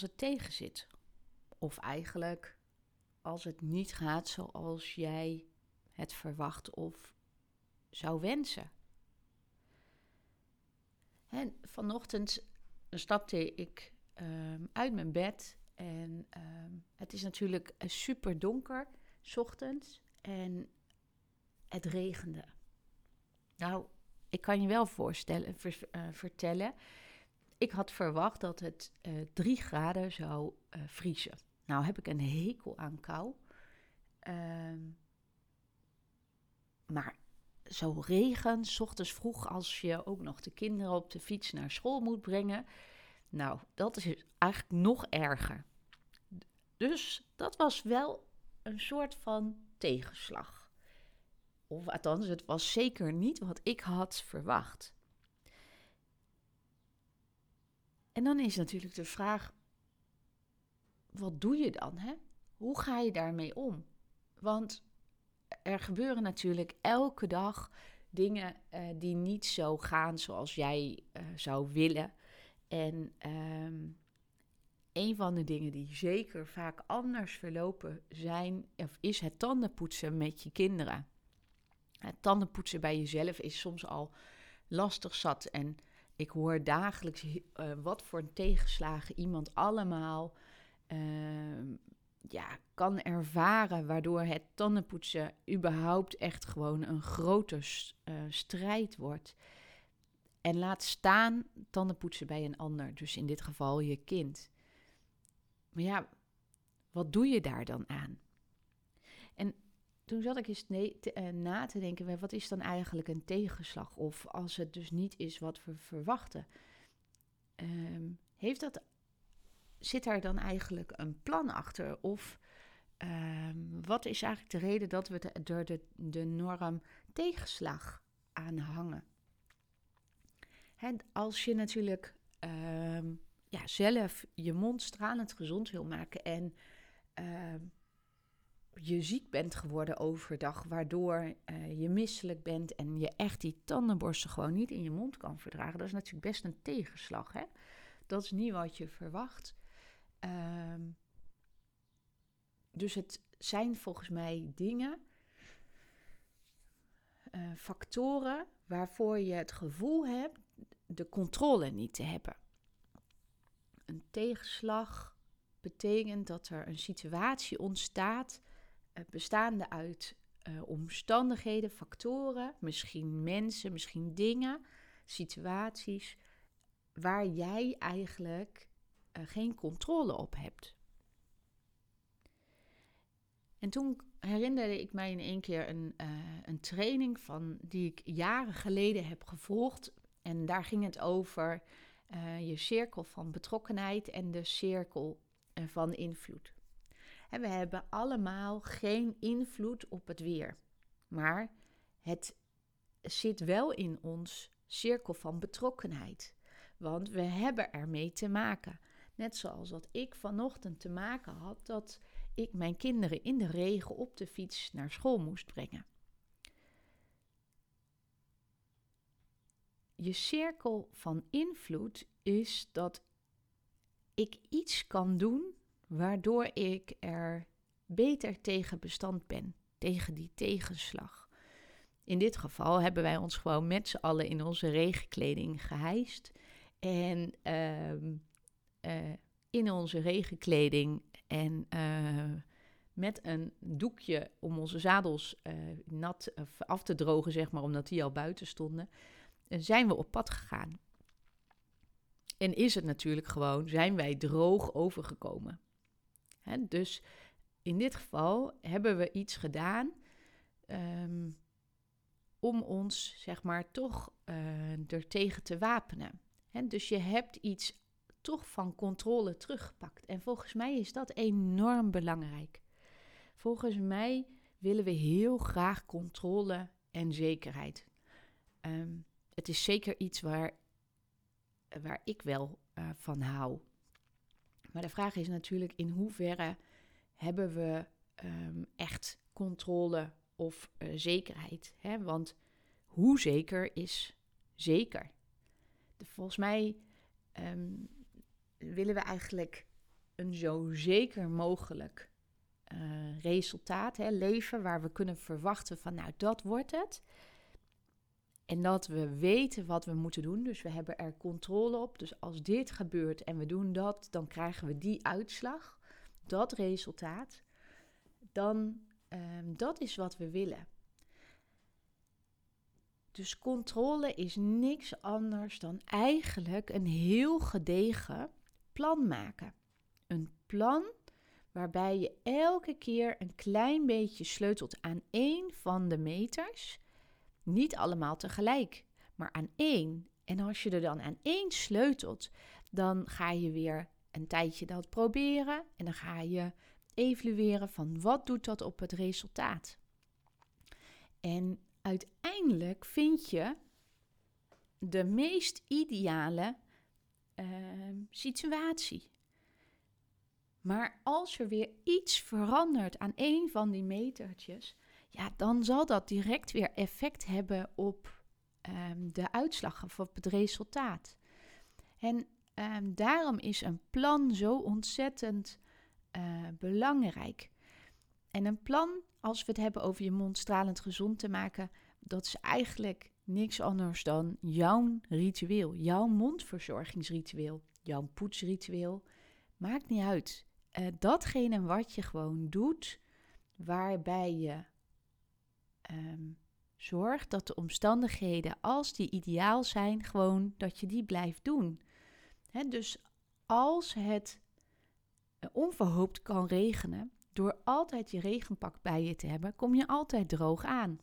Als het tegen zit? Of eigenlijk als het niet gaat zoals jij het verwacht of zou wensen. En vanochtend stapte ik ehm, uit mijn bed en ehm, het is natuurlijk eh, super donker, ochtends, en het regende. Nou, ik kan je wel voorstellen, uh, vertellen ik had verwacht dat het uh, drie graden zou uh, vriezen. Nou heb ik een hekel aan kou. Uh, maar zo regen, s ochtends vroeg als je ook nog de kinderen op de fiets naar school moet brengen. Nou, dat is eigenlijk nog erger. Dus dat was wel een soort van tegenslag. Of althans, het was zeker niet wat ik had verwacht. En dan is natuurlijk de vraag: wat doe je dan? Hè? Hoe ga je daarmee om? Want er gebeuren natuurlijk elke dag dingen uh, die niet zo gaan zoals jij uh, zou willen. En um, een van de dingen die zeker vaak anders verlopen zijn, of is het tandenpoetsen met je kinderen. Het tandenpoetsen bij jezelf is soms al lastig zat. En ik hoor dagelijks uh, wat voor tegenslagen iemand allemaal uh, ja, kan ervaren, waardoor het tandenpoetsen überhaupt echt gewoon een grote uh, strijd wordt. En laat staan tandenpoetsen bij een ander, dus in dit geval je kind. Maar ja, wat doe je daar dan aan? En toen zat ik eens te, uh, na te denken, wat is dan eigenlijk een tegenslag? Of als het dus niet is wat we verwachten, um, heeft dat, zit daar dan eigenlijk een plan achter? Of um, wat is eigenlijk de reden dat we door de, de norm tegenslag aanhangen? En als je natuurlijk um, ja, zelf je mond stralend gezond wil maken en je ziek bent geworden overdag, waardoor uh, je misselijk bent en je echt die tandenborstel gewoon niet in je mond kan verdragen. Dat is natuurlijk best een tegenslag. Hè? Dat is niet wat je verwacht. Um, dus het zijn volgens mij dingen, uh, factoren waarvoor je het gevoel hebt de controle niet te hebben. Een tegenslag betekent dat er een situatie ontstaat eh, bestaande uit uh, omstandigheden, factoren, misschien mensen, misschien dingen, situaties waar jij eigenlijk uh, geen controle op hebt. En toen herinnerde ik mij in één keer een, een training van die ik jaren geleden heb gevolgd. En daar ging het over je cirkel van betrokkenheid en de cirkel van invloed. We hebben allemaal geen invloed op het weer. Maar het zit wel in ons cirkel van betrokkenheid. Want we hebben ermee te maken. Net zoals dat ik vanochtend te maken had dat ik mijn kinderen in de regen op de fiets naar school moest brengen. Je cirkel van invloed is dat ik iets kan doen waardoor ik er beter tegen bestand ben, tegen die tegenslag. In dit geval hebben wij ons gewoon met z'n allen in onze regenkleding gehijst. En uh, uh, in onze regenkleding en uh, met een doekje om onze zadels uh, nat af te drogen, zeg maar, omdat die al buiten stonden, zijn we op pad gegaan. En is het natuurlijk gewoon, zijn wij droog overgekomen. Dus in dit geval hebben we iets gedaan um, om ons, zeg maar, toch uh, er tegen te wapenen. dus je hebt iets toch van controle teruggepakt. En volgens mij is dat enorm belangrijk. Volgens mij willen we heel graag controle en zekerheid. Ehm, het is zeker iets waar, waar ik wel uh, van hou. Maar de vraag is natuurlijk in hoeverre hebben we um, echt controle of uh, zekerheid? Hè? Want hoe zeker is zeker? De, volgens mij um, willen we eigenlijk een zo zeker mogelijk uh, resultaat hè, leven waar we kunnen verwachten van nou dat wordt het. En dat we weten wat we moeten doen. Dus we hebben er controle op. Dus als dit gebeurt en we doen dat, dan krijgen we die uitslag, dat resultaat. Dan um, dat is wat we willen. Dus controle is niks anders dan eigenlijk een heel gedegen plan maken. Een plan waarbij je elke keer een klein beetje sleutelt aan één van de meters. Niet allemaal tegelijk, maar aan één. En als je er dan aan één sleutelt, dan ga je weer een tijdje dat proberen en dan ga je evalueren van wat doet dat op het resultaat. En uiteindelijk vind je de meest ideale uh, situatie. Maar als er weer iets verandert aan een van die metertjes, ja, dan zal dat direct weer effect hebben op um, de uitslag of op het resultaat. En um, daarom is een plan zo ontzettend uh, belangrijk. En een plan, als we het hebben over je mond stralend gezond te maken, dat is eigenlijk niks anders dan jouw ritueel, jouw mondverzorgingsritueel, jouw poetsritueel. Maakt niet uit. Uh, datgene wat je gewoon doet, waarbij je um, zorgt dat de omstandigheden, als die ideaal zijn, gewoon dat je die blijft doen. Dus als het eh, onverhoopt kan regenen, door altijd je regenpak bij je te hebben, kom je altijd droog aan.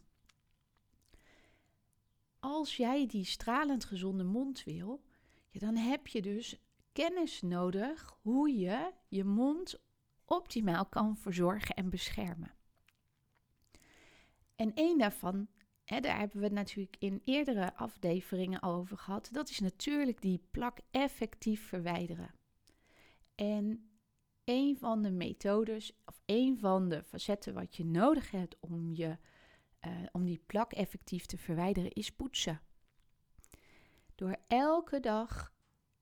Als jij die stralend gezonde mond wil, ja, dan heb je dus kennis nodig hoe je je mond optimaal kan verzorgen en beschermen. En één daarvan, hè, daar hebben we het natuurlijk in eerdere afleveringen over gehad, dat is natuurlijk die plak effectief verwijderen. En een van de methodes of een van de facetten wat je nodig hebt om, je, uh, om die plak effectief te verwijderen is poetsen. Door elke dag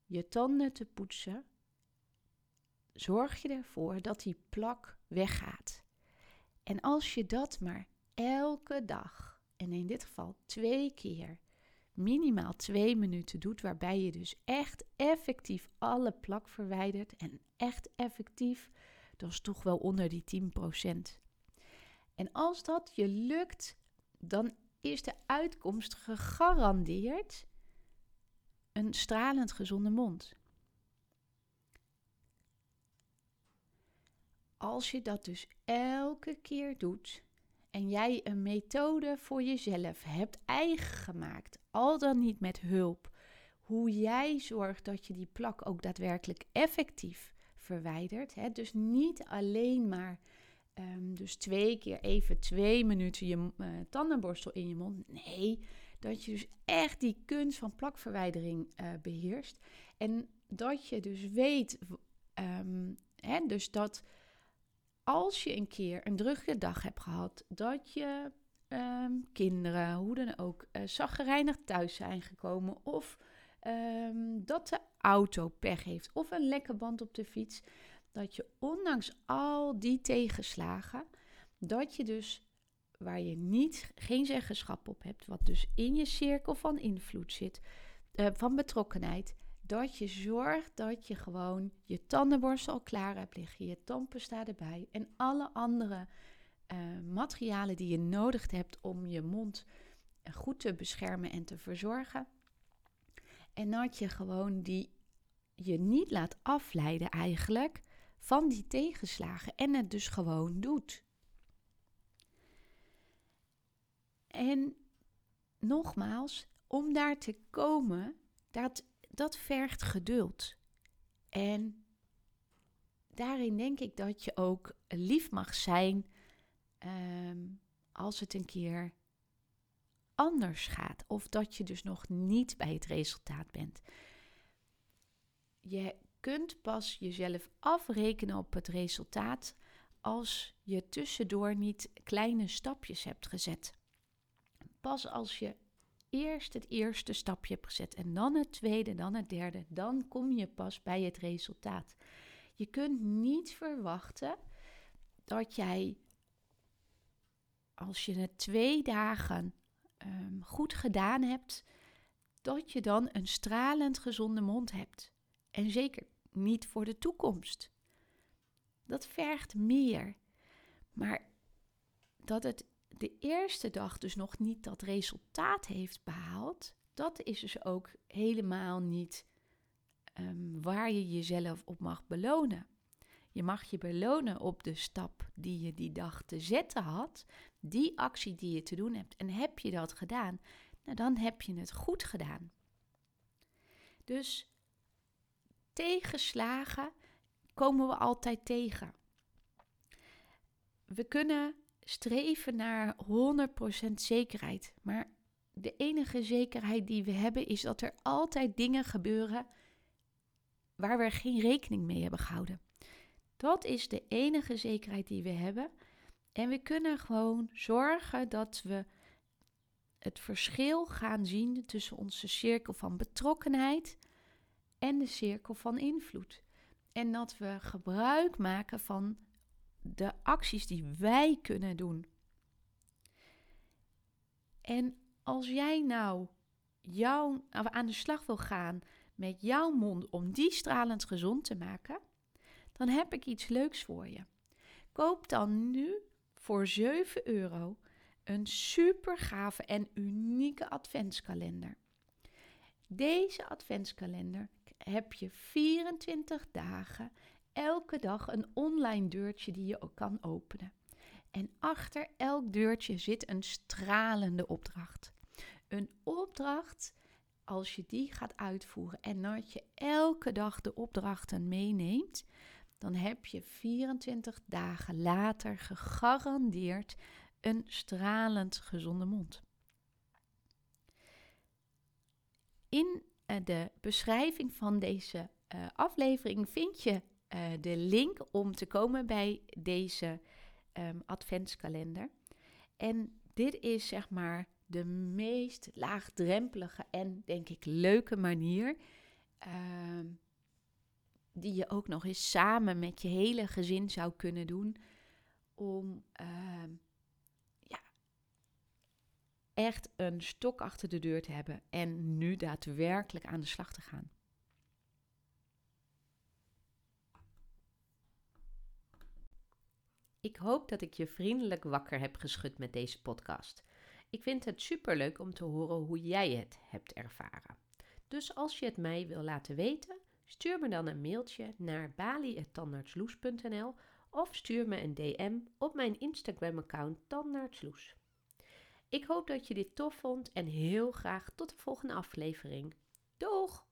je tanden te poetsen, zorg je ervoor dat die plak weggaat. En als je dat maar elke dag, en in dit geval twee keer, minimaal twee minuten doet, waarbij je dus echt effectief alle plak verwijdert en echt effectief, dat is toch wel onder die 10%. En als dat je lukt, dan is de uitkomst gegarandeerd een stralend gezonde mond. Als je dat dus elke keer doet en jij een methode voor jezelf hebt eigen gemaakt, al dan niet met hulp, hoe jij zorgt dat je die plak ook daadwerkelijk effectief verwijdert. Hè? Dus niet alleen maar um, dus twee keer even twee minuten je uh, tandenborstel in je mond. Nee, dat je dus echt die kunst van plakverwijdering uh, beheerst. En dat je dus weet, um, hè, dus dat als je een keer een drukke dag hebt gehad, dat je um, kinderen, hoe dan ook, uh, zaggerijnig thuis zijn gekomen of um, dat de auto pech heeft of een lekke band op de fiets, dat je ondanks al die tegenslagen, dat je dus waar je niet, geen zeggenschap op hebt, wat dus in je cirkel van invloed zit, uh, van betrokkenheid, dat je zorgt dat je gewoon je tandenborstel klaar hebt liggen, je tandpasta erbij en alle andere uh, materialen die je nodig hebt om je mond goed te beschermen en te verzorgen. En dat je gewoon die je niet laat afleiden eigenlijk van die tegenslagen en het dus gewoon doet. En nogmaals, om daar te komen, dat, dat vergt geduld. En daarin denk ik dat je ook lief mag zijn ehm, als het een keer anders gaat. Of dat je dus nog niet bij het resultaat bent. Je kunt pas jezelf afrekenen op het resultaat als je tussendoor niet kleine stapjes hebt gezet. Pas als je eerst het eerste stapje hebt gezet en dan het tweede, dan het derde, dan kom je pas bij het resultaat. Je kunt niet verwachten dat jij, als je het twee dagen um, goed gedaan hebt, dat je dan een stralend gezonde mond hebt. En zeker niet voor de toekomst. Dat vergt meer. Maar dat het de eerste dag dus nog niet dat resultaat heeft behaald, dat is dus ook helemaal niet um, waar je jezelf op mag belonen. Je mag je belonen op de stap die je die dag te zetten had, die actie die je te doen hebt. En heb je dat gedaan, nou dan heb je het goed gedaan. Dus tegenslagen komen we altijd tegen. We kunnen streven naar 100% zekerheid, maar de enige zekerheid die we hebben is dat er altijd dingen gebeuren waar we geen rekening mee hebben gehouden. Dat is de enige zekerheid die we hebben. En we kunnen gewoon zorgen dat we het verschil gaan zien tussen onze cirkel van betrokkenheid en de cirkel van invloed. En dat we gebruik maken van de acties die wij kunnen doen. En als jij nou jou, aan de slag wil gaan met jouw mond om die stralend gezond te maken, dan heb ik iets leuks voor je. Koop dan nu voor 7 euro een super gave en unieke adventskalender. Deze adventskalender heb je 24 dagen, elke dag een online deurtje die je ook kan openen. En achter elk deurtje zit een stralende opdracht. Een opdracht als je die gaat uitvoeren en dat je elke dag de opdrachten meeneemt, dan heb je 24 dagen later gegarandeerd een stralend gezonde mond. In eh, de beschrijving van deze uh, aflevering vind je uh, de link om te komen bij deze um, adventskalender. En dit is zeg maar de meest laagdrempelige en denk ik leuke manier. Uh, die je ook nog eens samen met je hele gezin zou kunnen doen. Om uh, ja, echt een stok achter de deur te hebben en nu daadwerkelijk aan de slag te gaan. Ik hoop dat ik je vriendelijk wakker heb geschud met deze podcast. Ik vind het superleuk om te horen hoe jij het hebt ervaren. Dus als je het mij wil laten weten, stuur me dan een mailtje naar bali.tandartsloes.nl of stuur me een DM op mijn Instagram-account Tandartsloes. Ik hoop dat je dit tof vond en heel graag tot de volgende aflevering. Doeg!